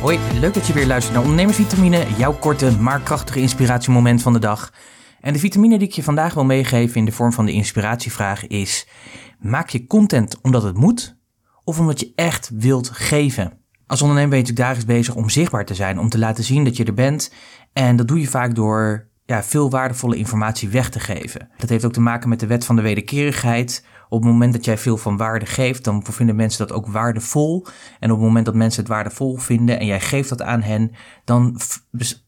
Hoi, leuk dat je weer luistert naar Ondernemersvitamine, jouw korte maar krachtige inspiratiemoment van de dag. En de vitamine die ik je vandaag wil meegeven in de vorm van de inspiratievraag is: maak je content omdat het moet of omdat je echt wilt geven? Als ondernemer ben je natuurlijk dagelijks bezig om zichtbaar te zijn, om te laten zien dat je er bent. En dat doe je vaak door ja, veel waardevolle informatie weg te geven. Dat heeft ook te maken met de wet van de wederkerigheid. Op het moment dat jij veel van waarde geeft, dan vinden mensen dat ook waardevol. En op het moment dat mensen het waardevol vinden en jij geeft dat aan hen, dan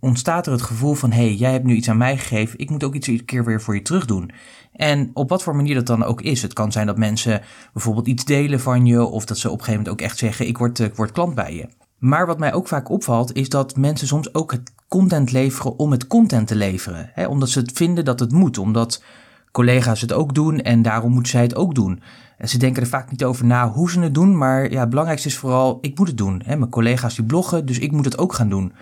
ontstaat er het gevoel van: hé, hey, jij hebt nu iets aan mij gegeven, ik moet ook iets een keer weer voor je terug doen. En op wat voor manier dat dan ook is. Het kan zijn dat mensen bijvoorbeeld iets delen van je, of dat ze op een gegeven moment ook echt zeggen: ik word, ik word klant bij je. Maar wat mij ook vaak opvalt, is dat mensen soms ook het content leveren om het content te leveren. Omdat ze het vinden dat het moet, omdat collega's het ook doen en daarom moeten zij het ook doen. En ze denken er vaak niet over na hoe ze het doen, maar ja, het belangrijkste is vooral, ik moet het doen. Hè? Mijn collega's die bloggen, dus ik moet het ook gaan doen.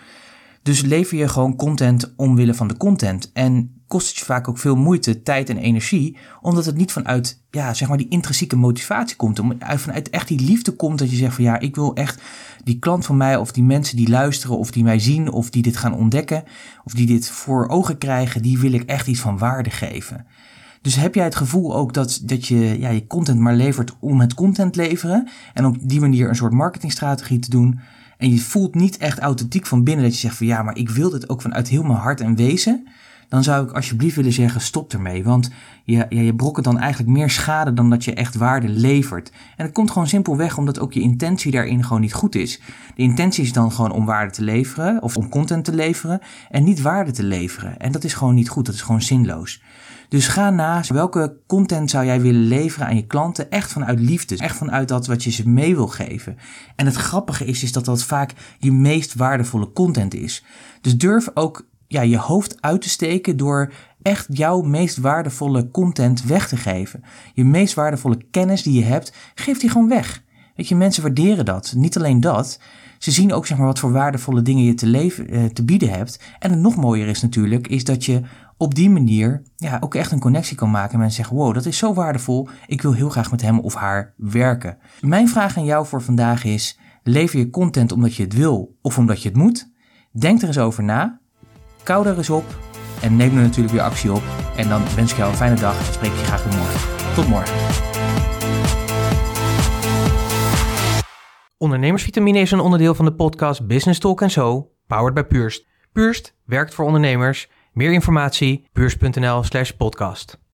Dus lever je gewoon content omwille van de content. En kost het je vaak ook veel moeite, tijd en energie, omdat het niet vanuit, ja, zeg maar die intrinsieke motivatie komt. Om, vanuit echt die liefde komt dat je zegt van ja, ik wil echt die klant van mij of die mensen die luisteren of die mij zien of die dit gaan ontdekken of die dit voor ogen krijgen, die wil ik echt iets van waarde geven. Dus heb jij het gevoel ook dat, dat je ja, je content maar levert om het content leveren en op die manier een soort marketingstrategie te doen en je voelt niet echt authentiek van binnen dat je zegt van ja, maar ik wil dit ook vanuit heel mijn hart en wezen, dan zou ik alsjeblieft willen zeggen stop ermee. Want je, ja, je dan eigenlijk meer schade dan dat je echt waarde levert. En het komt gewoon simpelweg omdat ook je intentie daarin gewoon niet goed is. De intentie is dan gewoon om waarde te leveren of om content te leveren en niet waarde te leveren. En dat is gewoon niet goed, dat is gewoon zinloos. Dus ga na welke content zou jij willen leveren aan je klanten, echt vanuit liefde, echt vanuit dat wat je ze mee wil geven. En het grappige is, is dat dat vaak je meest waardevolle content is. Dus durf ook ja, je hoofd uit te steken door echt jouw meest waardevolle content weg te geven. Je meest waardevolle kennis die je hebt, geef die gewoon weg. Weet je, mensen waarderen dat. Niet alleen dat, ze zien ook zeg maar, wat voor waardevolle dingen je te, leven, eh, te bieden hebt. En het nog mooier is natuurlijk, is dat je op die manier ja, ook echt een connectie kan maken. En mensen zeggen, wow, dat is zo waardevol. Ik wil heel graag met hem of haar werken. Mijn vraag aan jou voor vandaag is, lever je content omdat je het wil of omdat je het moet? Denk er eens over na. Kou er eens op en neem er natuurlijk weer actie op. En dan wens ik jou een fijne dag spreek je graag weer morgen. Tot morgen. Ondernemersvitamine is een onderdeel van de podcast Business Talk So, powered by Purst. Purst werkt voor ondernemers. Meer informatie, purst.nl slash podcast.